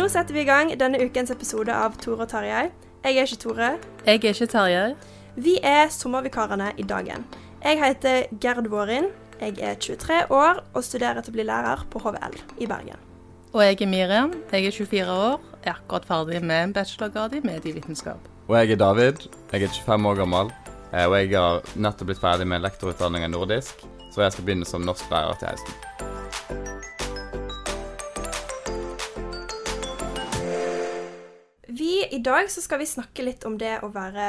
Nå setter vi i gang denne ukens episode av Tore og Tarjei. Jeg er ikke Tore. Jeg er ikke Tarjei. Vi er sommervikarene i dagen. Jeg heter Gerd Vårin. Jeg er 23 år og studerer til å bli lærer på HVL i Bergen. Og jeg er Miriam. Jeg er 24 år. Jeg er akkurat ferdig med en bachelorgrad i medievitenskap. Og jeg er David. Jeg er 25 år gammel. eh, Og jeg har nettopp blitt ferdig med lektorutdanning i nordisk, så jeg skal begynne som norsklærer til høsten. I dag så skal vi snakke litt om det å være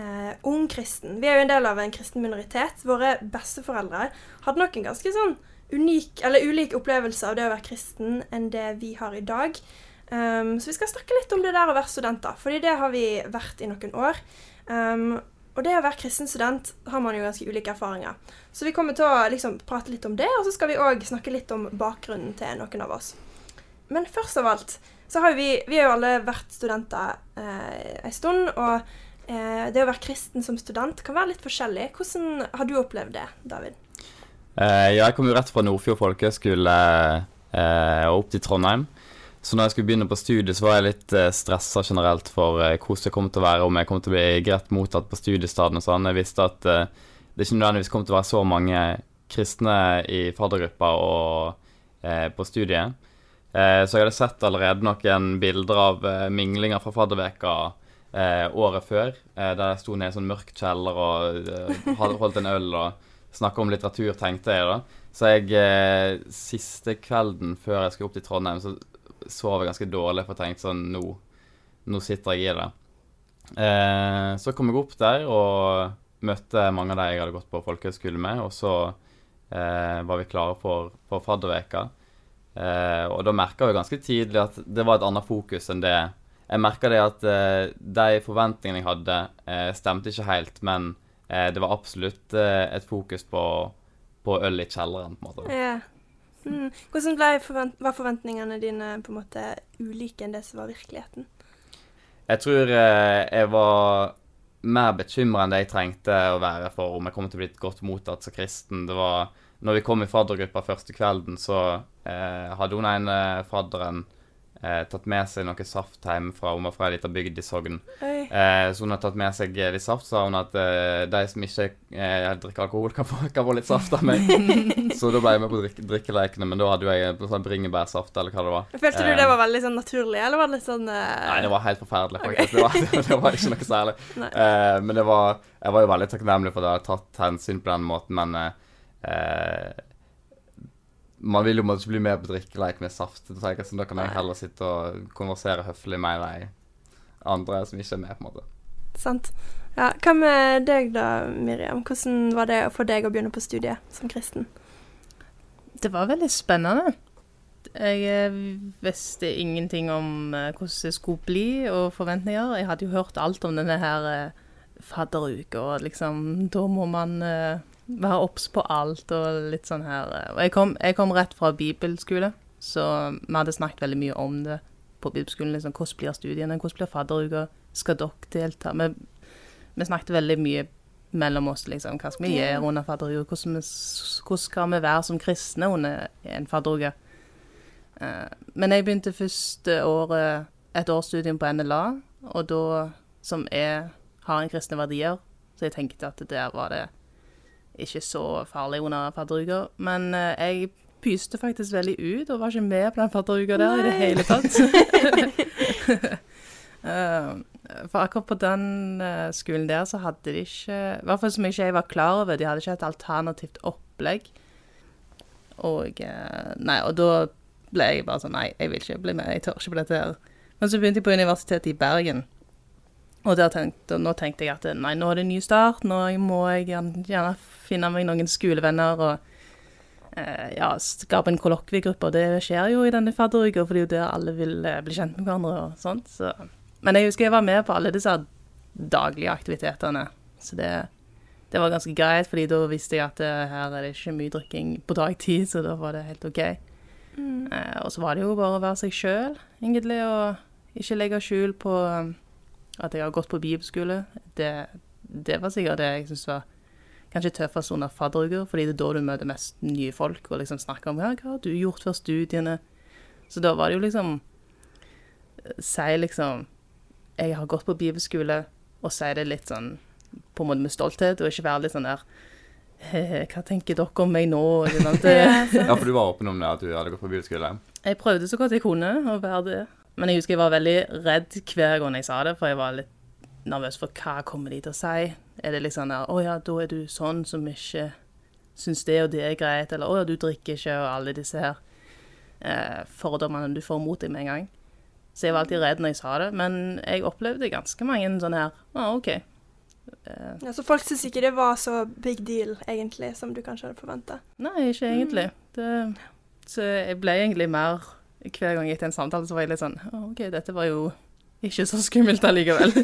eh, ung kristen. Vi er jo en del av en kristen minoritet. Våre besteforeldre hadde nok en ganske sånn unik, eller ulik opplevelse av det å være kristen enn det vi har i dag. Um, så vi skal snakke litt om det der å være studenter, fordi det har vi vært i noen år. Um, og det å være kristen student har man jo ganske ulike erfaringer. Så vi kommer til å liksom prate litt om det, og så skal vi òg snakke litt om bakgrunnen til noen av oss. Men først av alt så har vi Vi har jo alle vært studenter eh, en stund, og eh, det å være kristen som student kan være litt forskjellig. Hvordan har du opplevd det, David? Eh, Jeg kom jo rett fra Nordfjord folkehøgskole eh, og opp til Trondheim. Så når jeg skulle begynne på studiet, så var jeg litt eh, stressa generelt for eh, hvordan det kom til å være, om jeg kom til å bli greit mottatt på studiestaden og sånn. Jeg visste at eh, det ikke nødvendigvis kom til å være så mange kristne i faddergruppa og eh, på studiet. Eh, så jeg hadde sett allerede noen bilder av eh, minglinger fra fadderveka eh, året før, der jeg sto nede i en sånn mørk kjeller og holdt en øl og snakka om litteratur, tenkte jeg da. Så jeg siste kvelden før jeg skulle opp til Trondheim, så sov jeg ganske dårlig, for jeg tenkte sånn Nå, nå sitter jeg i det. Så kom jeg opp der og møtte mange av de jeg hadde gått på folkehøyskole med, og så var vi klare for, for fadderveka. Eh, og da merka jeg ganske tidlig at det var et annet fokus enn det Jeg merka det at eh, de forventningene jeg hadde, eh, stemte ikke helt, men eh, det var absolutt eh, et fokus på, på øl i kjelleren, på en måte. Ja. Mm. Hvordan forvent var forventningene dine på en måte ulike enn det som var virkeligheten? Jeg tror eh, jeg var mer bekymra enn det jeg trengte å være for om jeg kom til å bli godt mottatt som kristen. Det var når vi kom i faddergruppa første kvelden, så eh, hadde hun ene fadderen eh, tatt med seg noe saft hjemmefra. Hun var fra ei lita bygd i Sogn. Eh, så hun hadde tatt med seg eh, litt saft, sa hun at eh, de som ikke eh, drikker alkohol, kan få, kan få litt saft av meg. så da ble jeg med på drikke, drikkelekene, men da hadde jeg sånn bringebærsaft, eller hva det var. Følte du Eh, det var veldig sånn naturlig, eller var det litt sånn eh, Nei, det var helt forferdelig, faktisk. faktisk. Det, var, det var ikke noe særlig. Eh, men det var, jeg var jo veldig takknemlig for at jeg hadde tatt hensyn på den måten, men eh, eh, man vil jo måtte bli med på drikkeleik med saft. Så jeg sånn, Da kan jeg heller sitte og konversere høflig med de andre som ikke er med, på en måte. Sant. Ja, Hva med deg da, Miriam? Hvordan var det for deg å begynne på studiet som kristen? Det var veldig spennende. Jeg eh, visste ingenting om eh, hvordan det skulle bli, og forventninger. Jeg hadde jo hørt alt om denne her fadderuka, fadderuke, og liksom Da må man eh, være obs på alt og litt sånn her eh. Og jeg kom, jeg kom rett fra bibelskole, så vi hadde snakket veldig mye om det på bibelskolen. Liksom, hvordan blir studiene, hvordan blir fadderuka, skal dere delta? Vi, vi snakket veldig mye mellom oss, liksom. Hva skal vi gjøre under fadderuka? Hvordan, hvordan skal vi være som kristne under en fadderuke? Eh, men jeg begynte første året et årsstudium på NLA, og da, som er, har en kristne verdier, så jeg tenkte at der var det ikke så farlig under fadderuka. Men eh, jeg pyste faktisk veldig ut, og var ikke med på den fadderuka der i det hele tatt. Eh, for akkurat på den eh, skolen der så hadde de ikke I hvert fall som ikke jeg var klar over, de hadde ikke et alternativt opplegg. Og Nei, og da ble jeg bare sånn Nei, jeg vil ikke bli med, jeg tør ikke på dette her. Men så begynte jeg på Universitetet i Bergen. Og tenkte, nå tenkte jeg at nei, nå er det en ny start, nå må jeg gjerne, finne meg noen skolevenner og eh, ja, skape en kollokviegruppe. Og det skjer jo i denne fadderuka, for det er jo der alle vil eh, bli kjent med hverandre og sånt. Så. Men jeg husker jeg var med på alle disse daglige aktivitetene, så det, det var ganske greit, fordi da visste jeg at eh, her er det ikke mye drikking på dagtid, så da var det helt OK. Eh, og så var det jo bare å være seg sjøl, egentlig, og ikke legge skjul på um, at jeg har gått på bibelskole. Det, det var sikkert det jeg syntes var kanskje tøffest under fadderuker, fordi det er da du møter mest nye folk og liksom snakker om ja, hva har du gjort før studiene. Så da var det jo liksom Si liksom Jeg har gått på bibelskole, og si det litt sånn på en måte med stolthet, og ikke være litt sånn der Hva tenker dere om meg nå? Det, Ja, for du var åpen om det, at du hadde gått på bibelskole? jeg prøvde så godt jeg kunne å være det. Men jeg husker jeg var veldig redd hver gang jeg sa det, for jeg var litt nervøs for hva kommer de til å si. Er det liksom der, 'Å ja, da er du sånn som ikke syns det og det er greit', eller 'Å ja, du drikker ikke', og alle disse her eh, fordommene du får mot deg med en gang. Så jeg var alltid redd når jeg sa det, men jeg opplevde ganske mange sånne her 'Å, OK'. Eh, Ja, så folk syns ikke det var så big deal, egentlig, som du kanskje hadde forventa. Nei, ikke egentlig. Det, så jeg ble egentlig mer Hver gang til en samtale, så var jeg litt sånn OK, dette var jo ikke så skummelt allikevel.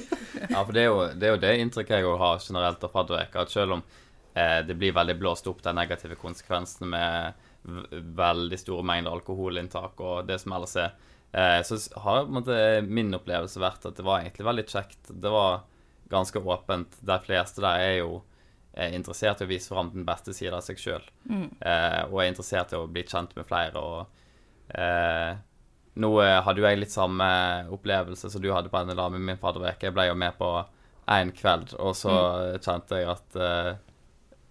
Ja, for det er jo det, er jo det inntrykket jeg har generelt av fadderuka, at selv om eh, det blir veldig blåst opp de negative konsekvensene med veldig store mengder alkoholinntak og det som ellers er, eh, så har måte, min opplevelse vært at det var egentlig veldig kjekt. Det var ganske åpent. De fleste der er jo er interessert i å vise fram den beste siden av seg sjøl, eh, og er interessert i å bli kjent med flere. og eh, nå eh, hadde jo jeg litt samme opplevelse som du hadde på NLA med min fadderuke. Jeg ble jo med på én kveld, og så kjente jeg at eh,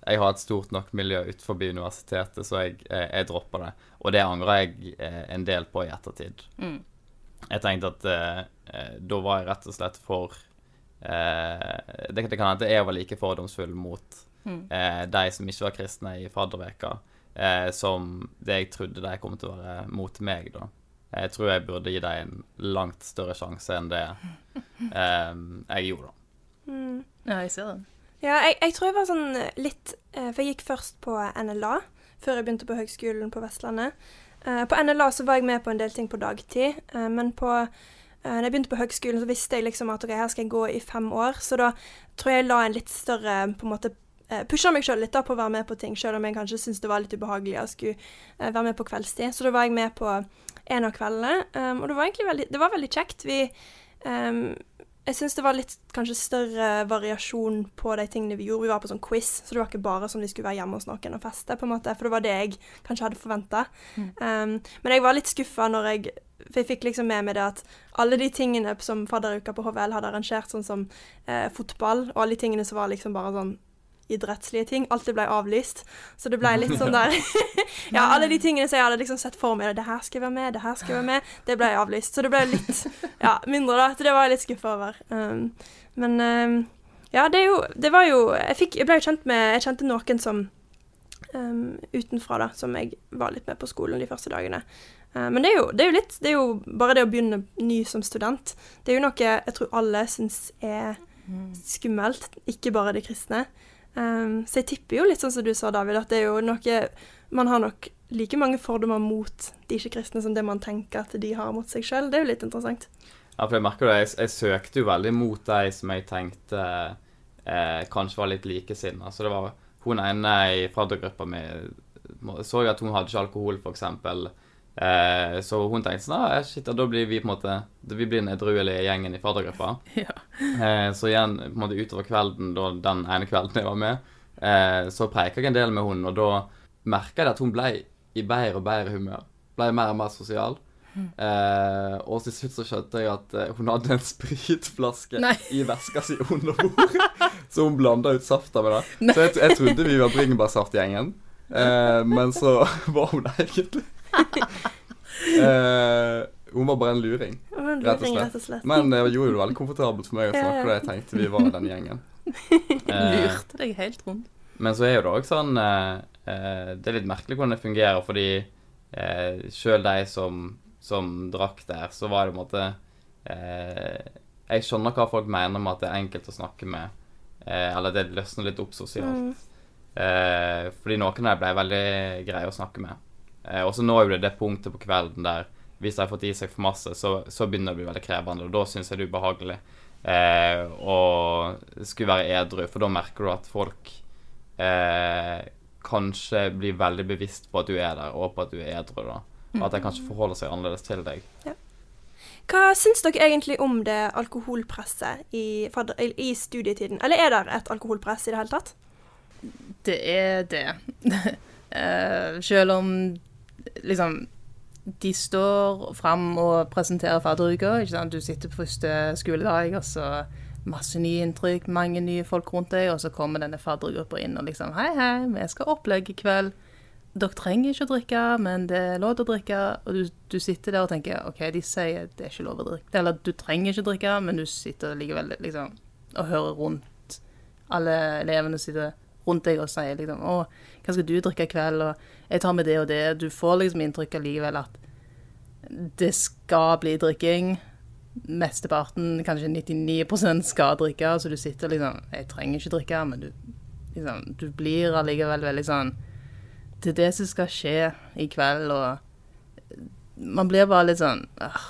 jeg har et stort nok miljø utenfor universitetet, så jeg, jeg, jeg dropper det. Og det angrer jeg eh, en del på i ettertid. Mm. Jeg tenkte at eh, eh, da var jeg rett og slett for eh, det, det kan hende jeg var like fordomsfull mot eh, de som ikke var kristne i fadderveka, eh, som det jeg trodde de kom til å være mot meg, da. Jeg tror jeg burde gi dem en langt større sjanse enn det eh, jeg gjorde, da. ja, jeg ser det. Ja, jeg, jeg tror jeg var sånn litt eh, For jeg gikk først på NLA, før jeg begynte på Høgskolen på Vestlandet. Eh, På NLA så var jeg med på en del ting på dagtid, eh, men på når jeg begynte på høgskolen, så visste jeg liksom at ok, her skal jeg gå i fem år. Så da tror jeg jeg la en litt større på en måte eh, Pusha meg sjøl litt da på å være med på ting, sjøl om jeg kanskje syntes det var litt ubehagelig å skulle eh, være med på kveldstid. Så da var jeg med på en av kveldene, um, og det var egentlig veldig, det var veldig kjekt. Vi um, jeg syns det var litt kanskje større variasjon på de tingene vi gjorde. Vi var på sånn quiz, så det var ikke bare som vi skulle være hjemme hos noen og feste, på en måte, for det var det jeg kanskje hadde forventa. Um, men jeg var litt skuffa når jeg For jeg fikk liksom med meg det at alle de tingene som fadderuka på HVL hadde arrangert, sånn som eh, fotball, og alle de tingene som var liksom bare sånn idrettslige ting. Alt det ble avlyst. Så det ble litt sånn der Ja, alle de tingene som jeg hadde liksom sett for meg, det her skal jeg være med, det her skal jeg være med, det ble avlyst. Så det ble litt ja, mindre, da. Så det var jeg litt skuffa over. Um, men um, ja, det jo Det var jo Jeg, fikk, jeg ble jo kjent med Jeg kjente noen som um, utenfra, da, som jeg var litt med på skolen de første dagene. Uh, men det er, jo, det er jo litt Det er jo bare det å begynne ny som student. Det er jo noe jeg tror alle syns er skummelt, ikke bare de kristne. Um, så jeg tipper jo litt sånn som du sa, David, at det er jo noe Man har nok like mange fordommer mot de ikke-kristne som det man tenker at de har mot seg sjøl. Det er jo litt interessant. Ja, for jeg merker det, jeg, jeg søkte jo veldig mot de som jeg tenkte eh, kanskje var litt likesinna. Så det var hun ene i faddergruppa mi så jeg at hun hadde ikke alkohol, f.eks. Eh, så hun tenkte sånn ah, shit, da blir vi på en måte Vi blir den edruelige gjengen i faddergruppa. Ja. Eh, så igjen, på en måte utover kvelden, da, den ene kvelden jeg var med, eh, så preika jeg en del med hun, og da merka jeg at hun ble i bedre og bedre humør. Ble mer og mer sosial. Eh, og til slutt så skjønte jeg at eh, hun hadde en spritflaske Nei. i veska si under bordet. så hun blanda ut safta med det. Så jeg, jeg trodde vi var bringebærsaftgjengen, eh, men så var hun det egentlig. eh, hun var bare en luring, var rett og slett. rett og slett. Men det gjorde det veldig komfortabelt for meg å snakke, og jeg tenkte vi var den gjengen. Eh, Lurte deg helt rundt. men så er jo det òg sånn eh, eh, Det er litt merkelig hvordan det fungerer, fordi eh, sjøl de som, som drakk der, så var det på en måte eh, Jeg skjønner hva folk mener med at det er enkelt å snakke med, eh, eller det løsner litt opp sosialt. Eh, fordi noen av dem ble veldig greie å snakke med. Eh, og så når jo det det punktet på kvelden der hvis de har fått i seg for masse, så, så begynner det å bli veldig krevende. Og da syns jeg det er ubehagelig eh, å skulle være edru, for da merker du at folk eh, kanskje blir veldig bevisst på at du er der, og på at du er edru. da. Og at de kanskje forholder seg annerledes til deg. Hva syns dere egentlig om det alkoholpresset i, i- i studietiden? Eller er det et alkoholpress i det hele tatt? Det er det. uh, selv om liksom De står fram og presenterer fadderuka. Du sitter på første skoledag, og så masse nye inntrykk, mange nye folk rundt deg, og så kommer denne faddergruppa inn og liksom Hei, hei, vi skal opplegge i kveld. Dere trenger ikke å drikke, men det er lov å drikke. Og du, du sitter der og tenker OK, de sier det er ikke lov å drikke. Eller du trenger ikke å drikke, men du sitter likevel liksom og hører rundt. Alle elevene sitter rundt deg og sier liksom Å, hva skal du drikke i kveld? Og jeg tar med det og det. Du får liksom inntrykk allikevel at det skal bli drikking. Mesteparten, kanskje 99 skal drikke, så du sitter liksom Jeg trenger ikke drikke, men du, liksom, du blir allikevel veldig sånn Det er det som skal skje i kveld, og man blir bare litt sånn øh,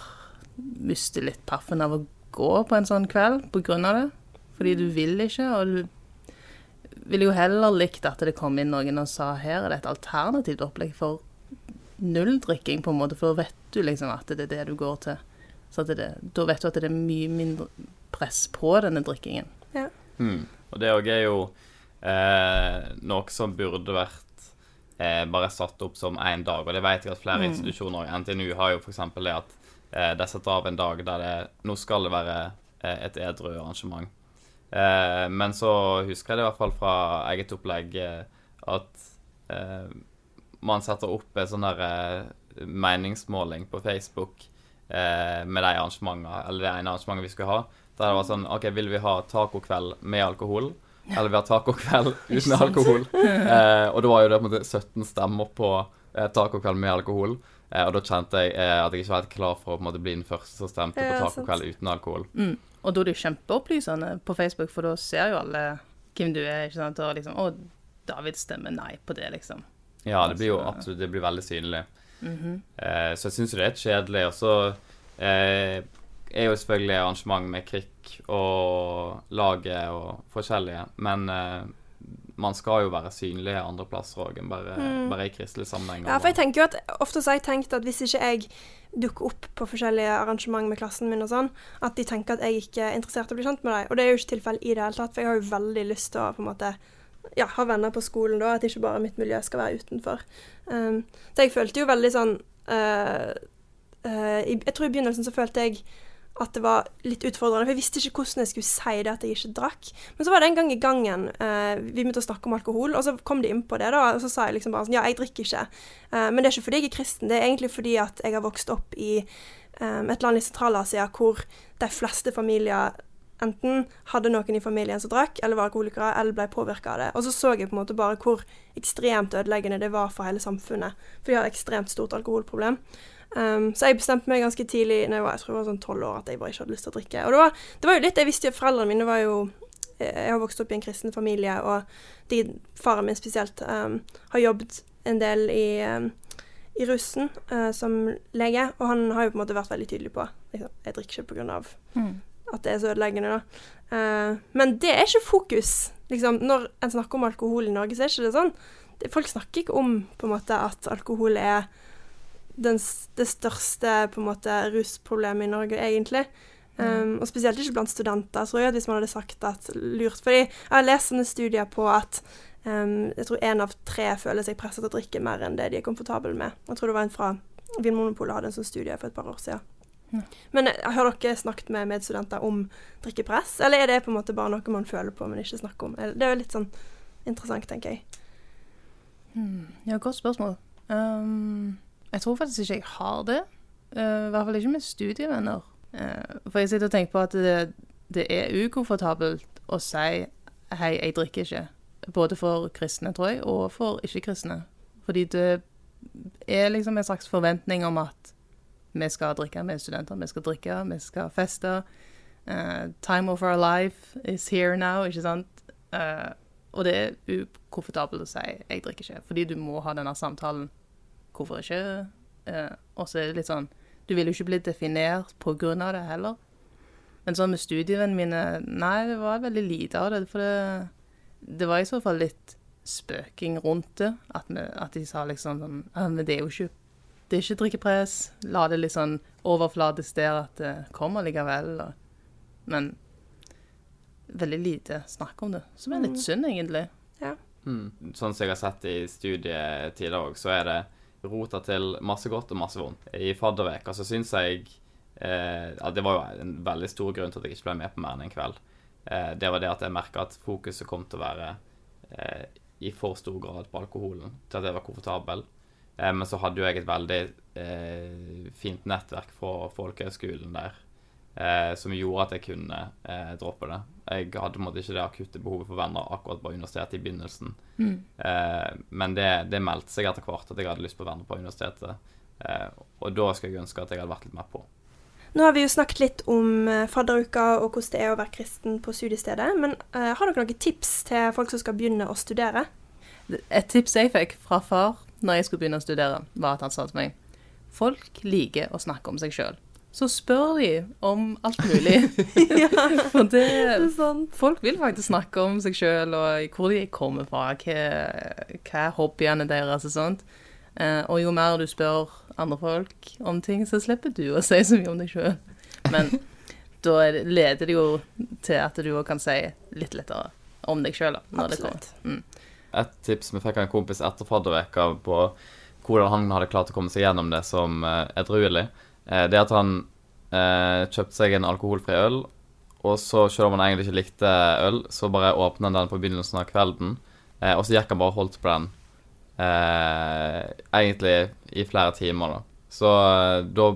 Mister litt paffen av å gå på en sånn kveld på grunn av det. Fordi du vil ikke, og du ville jo heller likt at det kom inn noen og sa her er det et alternativt opplegg for nulldrikking, på en måte, for da vet du liksom at det er det du går til. Så at det, da vet du at det er mye mindre press på denne drikkingen. Mm. Og det òg er jo eh, noe som burde vært eh, bare satt opp som én dag. Og det vet jeg at flere institusjoner, NTNU, har jo f.eks. det at eh, de setter av en dag der det Nå skal det være eh, et edru arrangement. Eh, men så husker jeg det i hvert fall fra eget opplegg eh, at eh, man setter opp en sånn der eh, meningsmåling på Facebook eh, med de arrangementene, eller det ene arrangementet vi skulle ha. Der det var sånn OK, vil vi ha tacokveld med alkohol? Eller vi ha tacokveld uten alkohol? Eh, og da var jo det på en måte 17 stemmer på eh, tacokveld med alkohol. Eh, og da kjente jeg at jeg ikke var helt klar for å måte, bli den første som stemte på tacokveld uten alkohol. Og da er det jo kjempeopplysende på Facebook, for da ser jo alle hvem du er. ikke sant? Og liksom Å, David stemmer nei på det, liksom. Ja, det blir jo Altså- absolutt det blir veldig synlig. eh, så jeg syns jo det er kjedelig. Og så eh, er jo selvfølgelig arrangement med KRIK og laget og forskjellige, men eh, man skal jo være synlig andre plasser òg enn bare, bare i kristelig sammenheng. Ja, for jeg tenker jo at Ofte så har jeg tenkt at hvis ikke jeg dukker opp på forskjellige arrangement med klassen min og sånn, at de tenker at jeg ikke er interessert i å bli kjent med dem. Og det er jo ikke tilfellet i det hele tatt, for jeg har jo veldig lyst til å på en måte ja, ha venner på skolen da, at ikke bare mitt miljø skal være utenfor. Um, så jeg følte jo veldig sånn uh, uh, Jeg tror i begynnelsen så følte jeg at det var litt utfordrende, for jeg visste ikke hvordan jeg skulle si det at jeg ikke drakk. Men så var det en gang i gangen eh, vi begynte å snakke om alkohol, og så kom de inn på det, da, og så sa jeg liksom bare sånn Ja, jeg drikker ikke. Eh, men det er ikke fordi jeg er kristen, det er egentlig fordi at jeg har vokst opp i eh, et land i Sentral-Asia hvor de fleste familier enten hadde noen i familien som drakk, eller var alkoholikere, eller ble påvirka av det. Og så så jeg på en måte bare hvor ekstremt ødeleggende det var for hele samfunnet. For de har et ekstremt stort alkoholproblem. Um, så jeg bestemte meg ganske tidlig når jeg var jeg tror jeg var sånn 12 år, at jeg bare ikke hadde lyst til å drikke. Og det var, det var jo litt Jeg visste jo Foreldrene mine var jo eh, Jeg har vokst opp i en kristen familie, og de, faren min spesielt um, har jobbet en del i, um, i russen uh, som lege, og han har jo på en måte vært veldig tydelig på liksom, Jeg drikker ikke på grunn av at det er så ødeleggende, da. Uh, men det er ikke fokus. Liksom, når en snakker om alkohol i Norge, så er ikke det sånn. Folk snakker ikke om på en måte at alkohol er den, det største på en måte rusproblemet i Norge, egentlig. Um, og spesielt ikke blant studenter. tror jeg at Hvis man hadde sagt at lurt Fordi jeg har lest sånne studier på at um, jeg tror én av tre føler seg presset til å drikke mer enn det de er komfortable med. Jeg tror det var en fra Vinmonopolet hadde en sånn studie for et par år siden. Ja. Men eh, har dere snakket med medstudenter om drikkepress, eller er det på en måte bare noe man føler på, men ikke snakker om? Det er jo litt sånn interessant, tenker jeg. Hmm. Ja, godt spørsmål. Um, jeg tror faktisk ikke jeg har det. Uh, I hvert fall ikke med studievenner. Uh, for jeg sitter og tenker på at det, det er ukomfortabelt å si 'hei, jeg drikker ikke'. Både for kristne, tror jeg, og for ikke-kristne. Fordi det er liksom en slags forventning om at vi skal drikke, er studenter, vi skal drikke, vi skal feste. Uh, time of our life is here now, ikke sant? Uh, og det er ukomfortabelt å si 'jeg drikker ikke', fordi du må ha denne samtalen. Hvorfor ikke? Uh, og så er det litt sånn Du vil jo ikke bli definert på grunn av det heller. Men sånn med studievennene mine Nei, det var veldig lite av det. For det, det var i så fall litt spøking rundt det. At, vi, at de sa liksom sånn Men det er jo ikke det er ikke drikkepress. La det litt sånn overflatisk der at det kommer likevel. Og, men veldig lite snakk om det, som er litt Mm. synd, egentlig. Ja. Mm. Sånn som jeg har sett i studietider òg, så er det rota til masse godt og masse vondt. I fadderveka så syns jeg eh, at det var jo en veldig stor grunn til at jeg ikke ble med på mer enn en kveld. Eh, det var det at jeg merka at fokuset kom til å være eh, i for stor grad på alkoholen, til at jeg var komfortabel. Eh, men så hadde jo jeg et veldig eh, fint nettverk fra folkehøgskolen der, eh, som gjorde at jeg kunne eh, droppe det. Jeg hadde på en måte ikke det akutte behovet for venner akkurat på universitetet i begynnelsen. Eh, men det, det meldte seg etter hvert at jeg hadde lyst på venner på universitetet. Eh, og da skulle jeg ønske at jeg hadde vært litt mer på. Nå har vi jo snakket litt om eh, fadderuka og hvordan det er å være kristen på studiestedet. Men eh, har dere noen tips til folk som skal begynne å studere? Et tips jeg fikk fra far når jeg skulle begynne å studere, var at han sa til meg Folk liker å snakke om seg sjøl. Så spør de om alt mulig. For det Folk vil faktisk snakke om seg sjøl og hvor de kommer fra, hva, hva er hobbyene deres og sånt. Eh, og jo mer du spør andre folk om ting, så slipper du å si så mye om deg sjøl. Men da er det, leder det jo til at du òg kan si litt lettere om deg sjøl det kommer. Mm. Et tips vi fikk av en kompis etter fadderveka på hvordan han hadde klart å komme seg gjennom det som uh, edruelig, eh, det er at han eh, kjøpte seg en alkoholfri øl, og så, selv om han egentlig ikke likte øl, så bare åpna han den på begynnelsen av kvelden, eh, og så gikk han bare og holdt på den eh, egentlig i flere timer, da. Så eh, da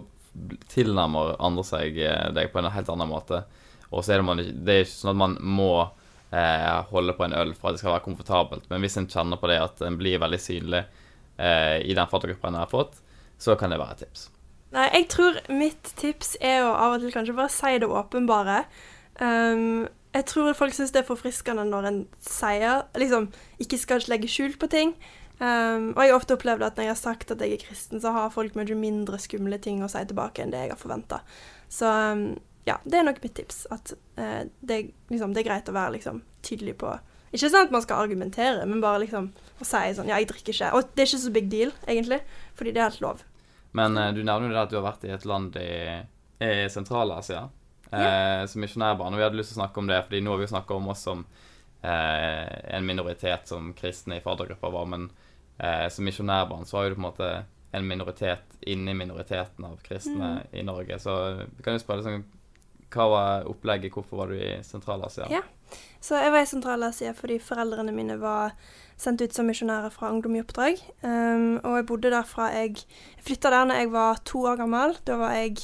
tilnærmer andre seg eh, deg på en helt annen måte. Og så er det, man, det er ikke sånn at man må eh, holde på en øl for at det skal være komfortabelt, men hvis en kjenner på det at en blir veldig synlig eh, i den faddergruppa en har fått, så kan det være et tips. Nei, jeg tror mitt tips er å av og til kanskje bare si det åpenbare. Um, jeg tror folk syns det er forfriskende når en sier liksom ikke skal legge skjul på ting. Um, og jeg har ofte opplevd at når jeg har sagt at jeg er kristen, så har folk mye mindre skumle ting å si tilbake enn det jeg har forventa. Så um, ja, det er nok mitt tips. At uh, det, liksom, det er greit å være liksom, tydelig på Ikke sånn at man skal argumentere, men bare liksom å si sånn Ja, jeg drikker ikke. Og det er ikke så big deal, egentlig, fordi det er helt lov. Men eh, du nevner jo det at du har vært i et land i, i Sentral-Asia eh, som misjonærbarn. Og vi hadde lyst til å snakke om det, fordi nå har vi jo snakka om oss som eh, en minoritet som kristne i faddergruppa var. Men eh, som misjonærbarn så var jo du på en måte en minoritet inni minoriteten av kristne i Norge. Så vi kan jo spørre liksom, hva var opplegget? Hvorfor var du i Sentral-Asia? Ja. Så jeg var i Sentral-Asia fordi foreldrene mine var sendt ut som misjonærer fra Ungdom i oppdrag. Um, og jeg bodde der fra jeg Jeg flytta der når jeg var to år gammel. Da var jeg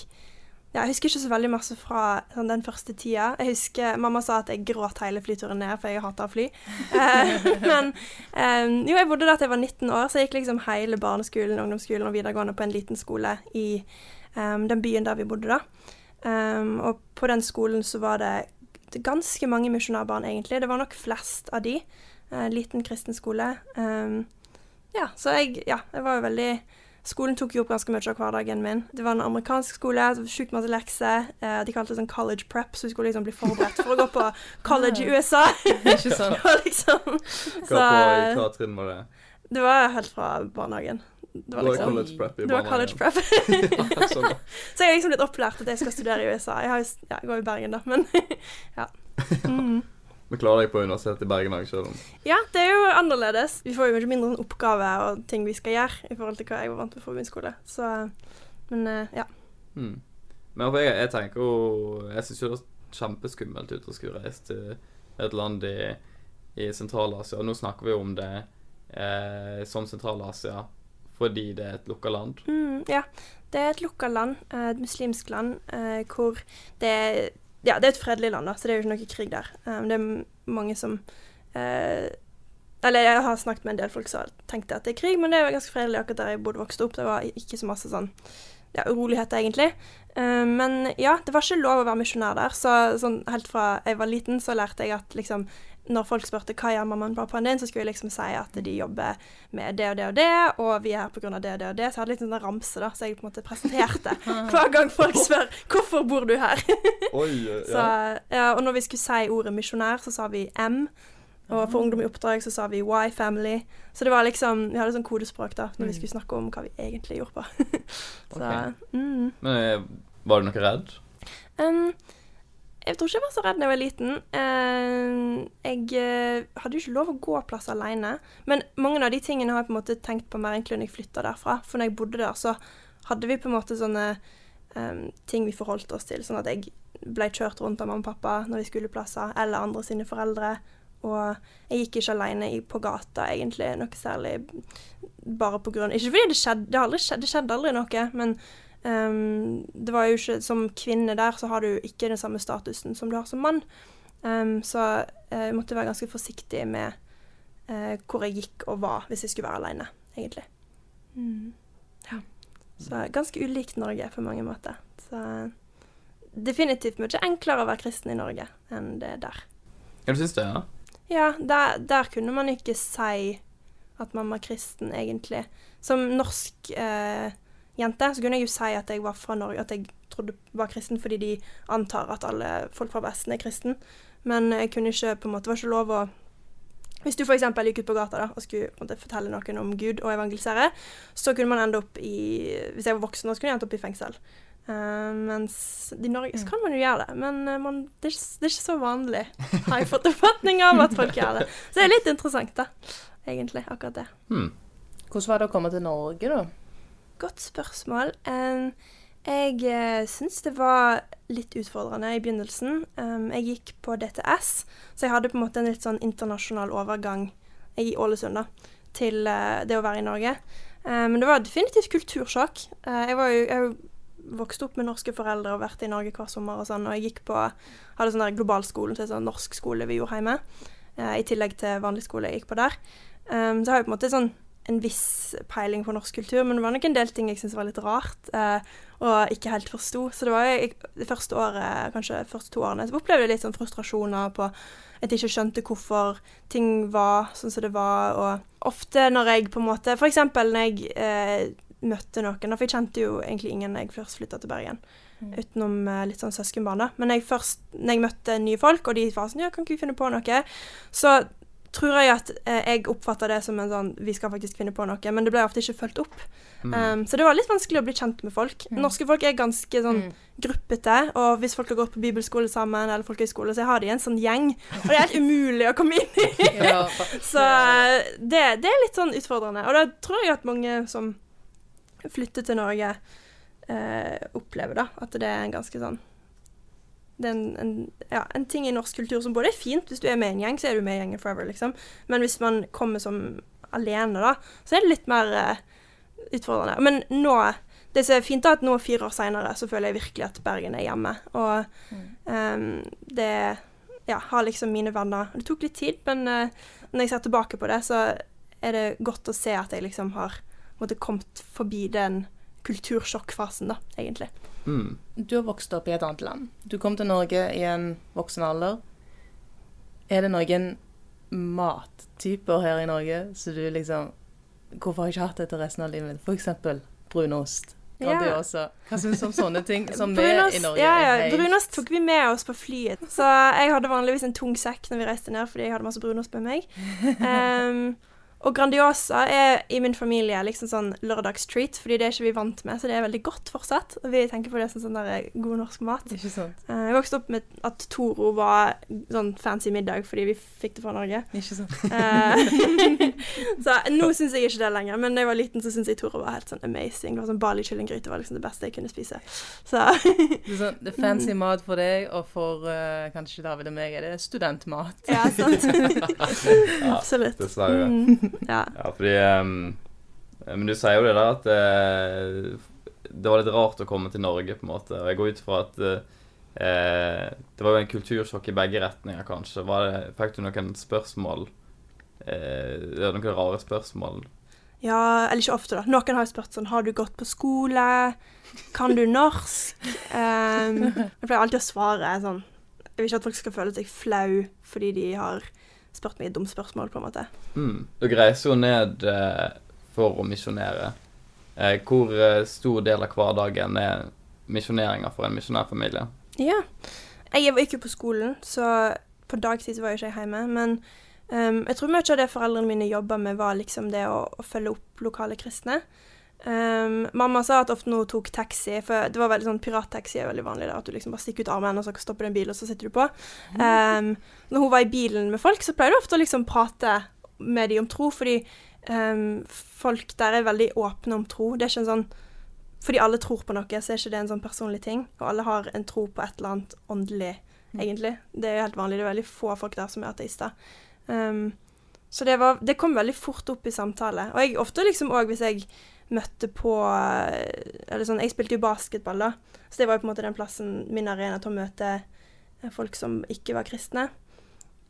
ja, Jeg husker ikke så veldig masse fra sånn, den første tida. Jeg husker Mamma sa at jeg gråt hele flyturen ned, for jeg hater å fly. Uh, men um, jo, jeg bodde der til jeg var 19 år, så jeg gikk liksom hele barneskolen, ungdomsskolen og videregående på en liten skole i um, den byen der vi bodde da. Og på den skolen så var det ganske mange misjonærbarn, egentlig. Det var nok flest av de. En liten kristen skole. Um, ja, så jeg, ja, jeg var jo veldig skolen tok jo opp ganske mye av hverdagen min. Det var en amerikansk skole, sjukt masse lekser. Eh, de kalte det sånn college prep, så vi skulle liksom bli forberedt for å gå på college i USA. Ikke sant? Det liksom Hva, Så på, eh, hva trinn var det? det var helt fra barnehagen. Det var Det var liksom college prep i det var college prep. Sånn. så jeg har liksom blitt opplært at jeg skal studere i USA. Jeg, har, jo ja, jeg går i Bergen, da, men ja. Mm. Men klarer deg på Universitetet i Bergen òg, selv om Ja, det er jo annerledes. Vi får jo mye mindre en oppgave og ting vi skal gjøre i forhold til hva jeg var vant med på min skole. Så, men eh, ja. hmm. Men jeg, jeg tenker jo Jeg syns jo det er kjempeskummelt ut å skulle reise til et land i, i Sentral-Asia. Nå snakker vi jo om det eh, som Sentral-Asia fordi det er et lukka land. Mm, ja. Det er et lukka land, eh, et muslimsk land, eh, hvor det er Ja, det er et fredelig land, da, så det er jo ikke noe krig der. Um, det er mange som uh, Eller jeg har snakket med en del folk som har tenkt at det er krig, men det er jo ganske fredelig akkurat der jeg bodde vokste opp. Det var ikke så masse sånn ja, uroligheter, egentlig. Uh, men ja, det var ikke lov å være misjonær der. Så sånn, helt fra jeg var liten, så lærte jeg at liksom når folk spurte hva gjør mammaen og pappaen din, så skulle jeg liksom si at de jobber med det og det og det, og vi er her pga. det og det og det. Så jeg hadde litt sånn ramse, da, så jeg på en måte presenterte hver gang folk spør 'Hvorfor bor du her?' Oi, så, ja, og når vi skulle si ordet misjonær, så sa vi M. Og for Ungdom i oppdrag så sa vi Y Family. Så det var liksom Vi hadde sånn kodespråk da når vi skulle snakke om hva vi egentlig gjorde på. så Ok. mm. Men eh, var du noe redd? Um, jeg tror ikke jeg var så redd da jeg var liten. Um, jeg eh, hadde jo ikke lov å gå plass alene. Men mange av de tingene har jeg på en måte tenkt på mer egentlig når jeg flytta derfra. For når jeg bodde der, så hadde vi på en måte sånne um, ting vi forholdt oss til. Sånn at jeg ble kjørt rundt av mamma og pappa når vi skulle plasser, eller andre sine foreldre. Og jeg gikk ikke alene på gata, egentlig, noe særlig bare på grunn Ikke fordi det skjedde, det, har aldri skjedd, det skjedde aldri noe, men ehm, det var jo ikke Som kvinne der, så har du ikke den samme statusen som du har som mann. Um, så eh, jeg måtte være ganske forsiktig med uh, hvor jeg gikk og var hvis jeg skulle være alene, egentlig. Mm. Ja. Så ganske ulikt Norge på mange måter. Så definitivt mye enklere å være kristen i Norge enn det er der. Ja, du syns det, ja? Ja, der, der kunne man ikke si at man var kristen, egentlig. Som norsk eh, jente så kunne jeg jo si at jeg var fra Norge, at jeg trodde var kristen fordi de antar at alle folk fra Vesten er kristen. Men jeg kunne ikke på en måte, var ikke lov å Hvis du f.eks. gikk ut på gata da, og skulle måte, fortelle noen om Gud og evangelisere, så kunne man ende opp i Hvis jeg var voksen, så kunne jeg endt opp i fengsel. Uh, mens i Norge så kan man jo gjøre det, men eh, man, det, er ikke, det er ikke så vanlig, har jeg fått oppfatning av at folk gjør det. Så det er litt interessant, da, egentlig, akkurat det. Hmm. Hvordan var det å komme til Norge, da? Godt spørsmål. Jeg uh, syns det var litt utfordrende i begynnelsen. Jeg gikk på DTS, så jeg hadde på en måte en litt sånn internasjonal overgang i Ålesund da, til uh, det å være i Norge. Men det var definitivt kultursjokk. Uh, jeg var jo jeg vokste opp med norske foreldre og vært i Norge hver sommer og sånn, og jeg gikk på hadde sånn der globalskolen, så sånn norsk skole vi hjemme, eh, i tillegg til vanlig skole jeg gikk på der. Så har jeg på en måte sånn en viss peiling på norsk kultur, men det var nok en del ting jeg syntes var litt rart, eh, og ikke helt forsto. Så det var jo jeg, det første året, kanskje de første to årene, så opplevde jeg litt sånn frustrasjoner på at jeg ikke skjønte hvorfor ting var sånn som det var, og ofte når jeg på en måte eksempel når jeg eh, møtte noen, for jeg kjente jo egentlig ingen jeg først flytta til Bergen. Utenom eh, litt sånn søskenbarn, da. Men jeg først, når jeg møtte nye folk, og de var sånn Ja, kan ikke vi finne på noe? Så tror jeg at eh, jeg oppfatta det som en sånn Vi skal faktisk finne på noe, men det ble ofte ikke fulgt opp. Um, så det var litt vanskelig å bli kjent med folk. Norske folk er ganske sånn gruppete, og hvis folk har gått på bibelskole sammen, eller folkehøyskole, så har de en sånn gjeng, og det er helt umulig å komme inn i. Ja, Så eh, det, det er litt sånn utfordrende. Og da tror jeg at mange som flytter til Norge, eh, opplever da, at det er en ganske sånn det er en, en, ja, en ting i norsk kultur som både er fint, hvis du er med i en gjeng, så er du med i gjengen forever, liksom. Men hvis man kommer som alene, da, så er det litt mer uh, utfordrende. Men nå Det som er fint, er at nå, fire år seinere, så føler jeg virkelig at Bergen er hjemme. Og um, det Ja, har liksom mine venner Det tok litt tid, men uh, når jeg ser tilbake på det, så er det godt å se at jeg liksom har måtte, kommet forbi den kultursjokkfasen, da, egentlig. Hmm. Du har vokst opp i et annet land. Du kom til Norge i en voksen alder. Er det noen mattyper her i Norge så du liksom Hvorfor har jeg ikke hatt dette resten av livet F.eks. Brunost. Ja. også? Hva syns du om sånne ting som Brunost, i Norge ja, ja, er brunost tok vi med oss på flyet. Så jeg hadde vanligvis en tung sekk når vi reiste ned, fordi jeg hadde masse brunost med meg. Ehm, og Grandiosa er i min familie liksom sånn lørdagstreat, fordi det er ikke vi vant med, så det er veldig godt fortsatt. Og vi tenker på det som sånn der god norsk mat. Ikke sant? Eh, jeg vokste opp med at Toro var sånn fancy middag fordi vi fikk det fra Norge. Ikke sant? Eh, så nå syns jeg ikke det lenger, men da jeg var liten, så syntes jeg Toro var helt sånn amazing. Det var sånn Bali kyllinggryte var liksom det beste jeg kunne spise. Så Det er, sånn, det er fancy mat for deg, og for uh, kanskje David og meg er det studentmat. ja, sant. Absolutt. Dessverre. Mm, ja. Ja, fordi um, Men du sier jo det der at eh, det var litt rart å komme til Norge, på en måte. Og jeg går ut fra at uh, det var jo en kultursjokk i begge retninger, kanskje. Var det, fikk du noen spørsmål? Det ja, noen rare spørsmål? ja, eller ikke ofte, da. Noen har jo spurt sånn Har du gått på skole? Kan du norsk? Um, jeg pleier alltid å svare sånn Jeg vil ikke at folk skal føle seg flau fordi de har spurt et dumt spørsmål, på en måte. Mm. Dere reiser jo ned eh, for å misjonere. Eh, hvor eh, stor del av hverdagen er misjoneringa for en misjonærfamilie? Ja. Jeg var ikke på skolen, så på dagtid var jeg ikke hjemme. Men um, jeg tror mye av det foreldrene mine jobba med, var liksom det å, å følge opp lokale kristne. Um, mamma sa at ofte når hun tok taxi, for det var veldig sånn pirattaxi er veldig vanlig, da, at du liksom bare stikker ut armen, og så stopper det en bil, og så sitter du på. Um, når hun var i bilen med folk, så pleide hun ofte å liksom prate med dem om tro, fordi um, folk der er veldig åpne om tro. Det er ikke en sånn fordi alle tror på noe, så er ikke det en sånn personlig ting. Og alle har en tro på et eller annet åndelig, egentlig. Det er jo helt vanlig. Det er veldig få folk der som er ateister. Um, så det, var, det kom veldig fort opp i samtale. Og jeg ofte liksom òg hvis jeg møtte på Eller sånn Jeg spilte jo basketball, da. Så det var jo på en måte den plassen, min arena, til å møte eh, folk som ikke var kristne.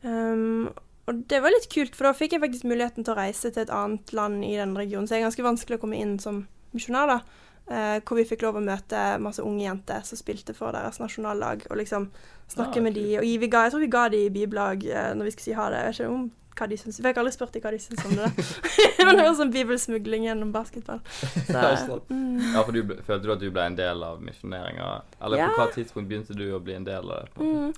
Um, og det var litt kult, for da fikk jeg faktisk muligheten til å reise til et annet land i den regionen. Så det er ganske vanskelig å komme inn som misjonær, da. Uh, hvor vi fikk lov å møte masse unge jenter som spilte for deres nasjonallag, og liksom snakke Ah, med de, og vi ga, Jeg tror vi ga de bibellag uh, når vi skulle si ha det. Jeg vet ikke om hva de syns. Jeg fikk aldri spurt dem hva de syns om det. Men det var sånn bibelsmugling gjennom basketball. Så, Ja, mm. Ja, for du, ble- følte du at du ble en del av misjoneringa? Eller Ja. på hva tidspunkt begynte du å bli en del av det? Mm.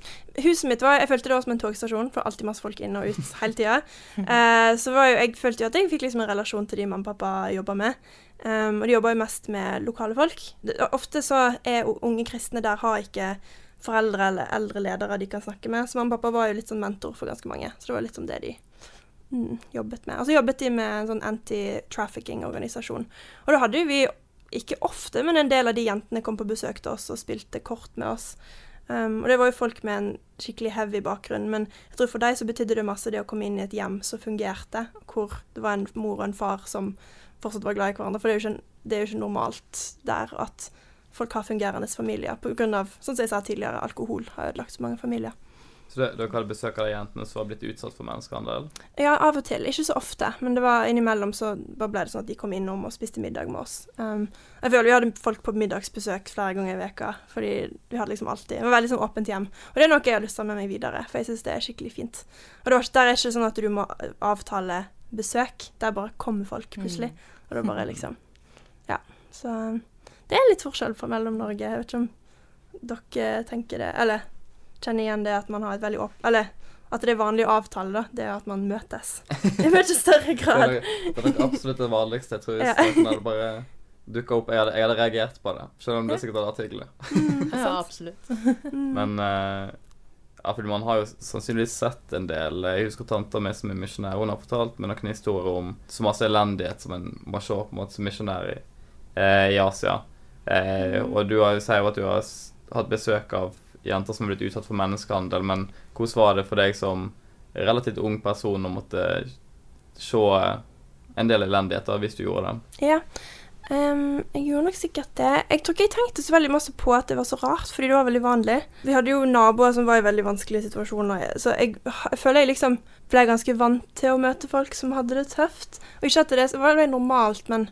Huset mitt var Jeg følte det var som en togstasjon, for alltid masse folk inn og ut hele tida. Eh, så var jo, jeg følte jo at jeg fikk liksom en relasjon til de mamma og pappa jobba med. Um, og de jobba jo mest med lokale folk. Det, ofte så er unge kristne der har ikke foreldre eller eldre ledere de kan snakke med. Så mamma og pappa var jo litt sånn mentor for ganske mange. Så det var litt som det de jobbet med. Altså jobbet de med en sånn anti-trafficking-organisasjon. Og da hadde vi, ikke ofte, men en del av de jentene kom på besøk til oss og spilte kort med oss. Um, og det var jo folk med en skikkelig heavy bakgrunn, men jeg tror for deg så betydde det masse det å komme inn i et hjem som fungerte, hvor det var en mor og en far som fortsatt var glad i hverandre. For det er jo ikke, er jo ikke normalt der at folk har fungerende familier av, sånn som jeg sa tidligere, alkohol har ødelagt så mange familier. Så dere hadde besøk av de jentene som var blitt utsatt for menneskehandel? Ja, av og til. Ikke så ofte, men det var innimellom så bare ble det sånn at de kom innom og spiste middag med oss. Um, jeg føler Vi hadde folk på middagsbesøk flere ganger i veka, fordi vi hadde liksom alltid Det var veldig sånn åpent hjem. Og det er noe jeg har lyst til å ha med meg videre, for jeg syns det er skikkelig fint. Og det var, der er ikke sånn at du må avtale besøk, der bare kommer folk plutselig. Og det er bare liksom Ja. Så det er litt forskjell fra mellom Norge. Jeg vet ikke om dere tenker det, eller kjenner igjen det at man har et veldig åp... Eller at det er vanlig å avtale, da. Det er at man møtes. I mye større Det er, grad. nok- det er nok absolutt det vanligste. Jeg tror Ja. noen hadde bare dukka opp jeg hadde, jeg hadde reagert på det, selv om det sikkert hadde vært hyggelig. Ja, absolutt. Mm. Men uh, ja, fordi man har jo sannsynligvis sett en del Jeg husker tanta mi som er misjonær. Hun har fortalt meg noen historier om så masse elendighet som en må se på en måte som misjonær i, eh, i Asia. Eh, og du har, sier jo at du har hatt besøk av jenter som har blitt utsatt for menneskehandel. Men hvordan var det for deg som relativt ung person å måtte se en del elendigheter hvis du gjorde det? Ja. Um, jeg gjorde nok sikkert det. Jeg tror ikke jeg tenkte så veldig masse på at det var så rart, fordi det var veldig vanlig. Vi hadde jo naboer som var i veldig vanskelige situasjoner, så jeg, jeg føler jeg liksom ble ganske vant til å møte folk som hadde det tøft. Og ikke at det var normalt, men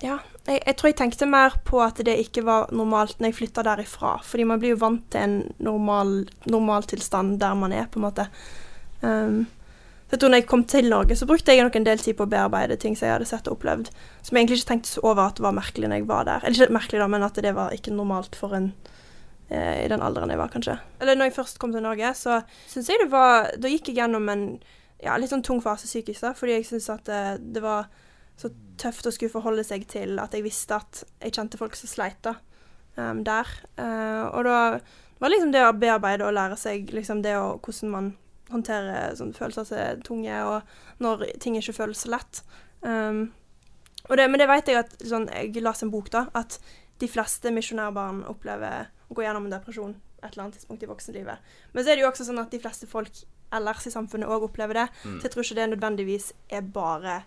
ja. Jeg, jeg tror jeg tenkte mer på at det ikke var normalt når jeg flytta derifra. Fordi man blir jo vant til en normal normaltilstand der man er, på en måte. Um, Så jeg tror når jeg kom til Norge, så brukte jeg nok en del tid på å bearbeide ting som jeg hadde sett og opplevd, som jeg egentlig ikke tenkte over at det var merkelig når jeg var der. Eller ikke merkelig, da, men at det var ikke normalt for en eh, i den alderen jeg var, kanskje. Eller når jeg først kom til Norge, så syns jeg det var Da gikk jeg gjennom en ja, litt sånn tung fase psykisk, da, fordi jeg syns at det, det var så tøft å skulle forholde seg til at jeg visste at jeg kjente folk som sleit da, um, der. Uh, og da var liksom det å bearbeide og lære seg liksom det å, hvordan man håndterer sånn, følelser som er tunge, og når ting ikke føles så lett. Um, det, men det vet jeg at sånn, Jeg leste en bok, da, at de fleste misjonærbarn opplever å gå gjennom en depresjon et eller annet tidspunkt i voksenlivet. Men så er det jo også sånn at de fleste folk ellers i samfunnet òg opplever det. Mm. Så jeg tror ikke det nødvendigvis er bare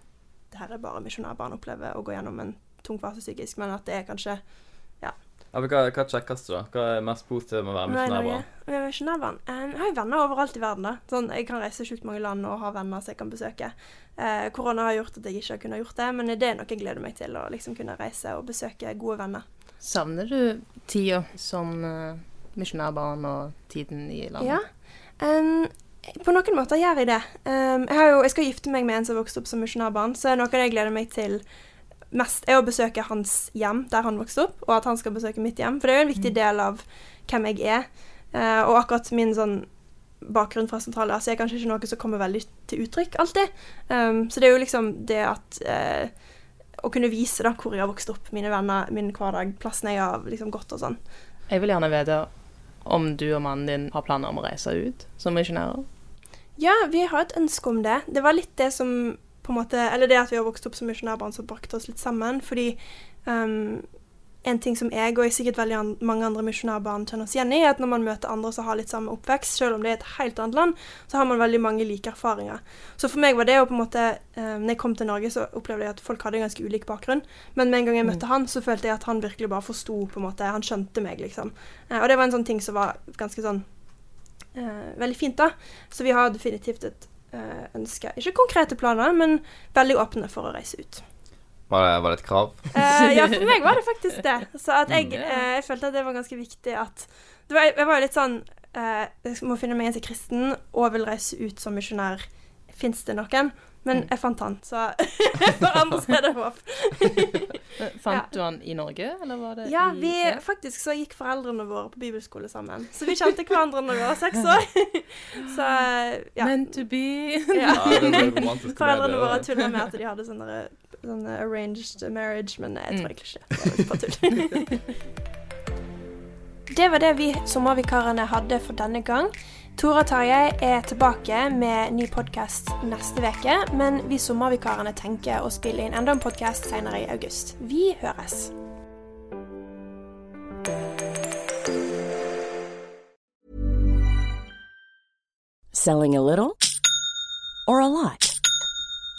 det her er bare misjonærbarn opplever å gå gjennom en tung fase psykisk, men at det er kanskje Ja, men hva, hva sjekkes det, da? Hva er mest positivt med å være misjonærbarn? Misjonærbarn. Eh, Jeg har jo venner overalt i verden. da. Sånn, Jeg kan reise sjukt mange land og ha venner som jeg kan besøke. Eh, korona har gjort at jeg ikke har kunnet gjort det, men det er noe jeg gleder meg til. Å liksom kunne reise og besøke gode venner. Savner du tida som uh, misjonærbarn og tiden i landet? Ja. em, på noen måter gjør jeg det. Um, jeg, har jo, jeg skal gifte meg med en som vokste opp som misjonærbarn, så noe av det jeg gleder meg til mest, er å besøke hans hjem der han vokste opp, og at han skal besøke mitt hjem. For det er jo en viktig del av hvem jeg er. Uh, og akkurat min sånn bakgrunn fra Sentral-Asia er kanskje ikke noe som kommer veldig til uttrykk alltid. Um, så det er jo liksom det at uh, Å kunne vise da hvor jeg har vokst opp, mine venner, min hverdag, plassen jeg har liksom gått og sånn. Jeg vil gjerne vite om du og mannen din har planer om å reise ut som misjonærer. Ja, vi har et ønske om det. Det var litt det som på en måte Eller det at vi har vokst opp som misjonærbarn som brakte oss litt sammen. Fordi um, en ting som jeg og sikkert veldig an mange andre misjonærbarn kjenner oss igjen i, er at når man møter andre som har litt samme oppvekst, selv om det er et helt annet land, så har man veldig mange like erfaringer. Så for meg var det jo på en måte um, Når jeg kom til Norge, så opplevde jeg at folk hadde en ganske ulik bakgrunn. Men med en gang jeg møtte han, så følte jeg at han virkelig bare forsto, på en måte. Han skjønte meg, liksom. Eh, og det var en sånn ting som var ganske sånn eh, veldig fint, da. Så vi har definitivt et eh, ønske. Ikke konkrete planer, men veldig åpne for å reise ut. Var det, var det et krav? Eh, ja, for meg var det faktisk det. Så jeg, eh, jeg følte at det var ganske viktig at det var, Jeg var jo litt sånn eh, Jeg må finne meg en som kristen og vil reise ut som misjonær. Fins det noen? Men jeg fant han, så for andre så er det håp. fant Fant du han i Norge, eller var det Ja, i ja. faktisk så gikk foreldrene våre på bibelskole sammen. Så vi kjente hverandre når vi var seks år. Så ja. Meant to be. Ja. Ja, Foreldrene våre tulla med at de hadde sånne, sånne arranged marriage, men jeg tror Mm. egentlig ikke det. Det var bare tull. Det var det vi sommervikarene hadde for denne gang. Tora Tarjei er tilbake med ny podkast neste uke, men vi sommervikarene tenker å spille inn enda en podkast senere i august. Vi høres. Selling a little or a lot?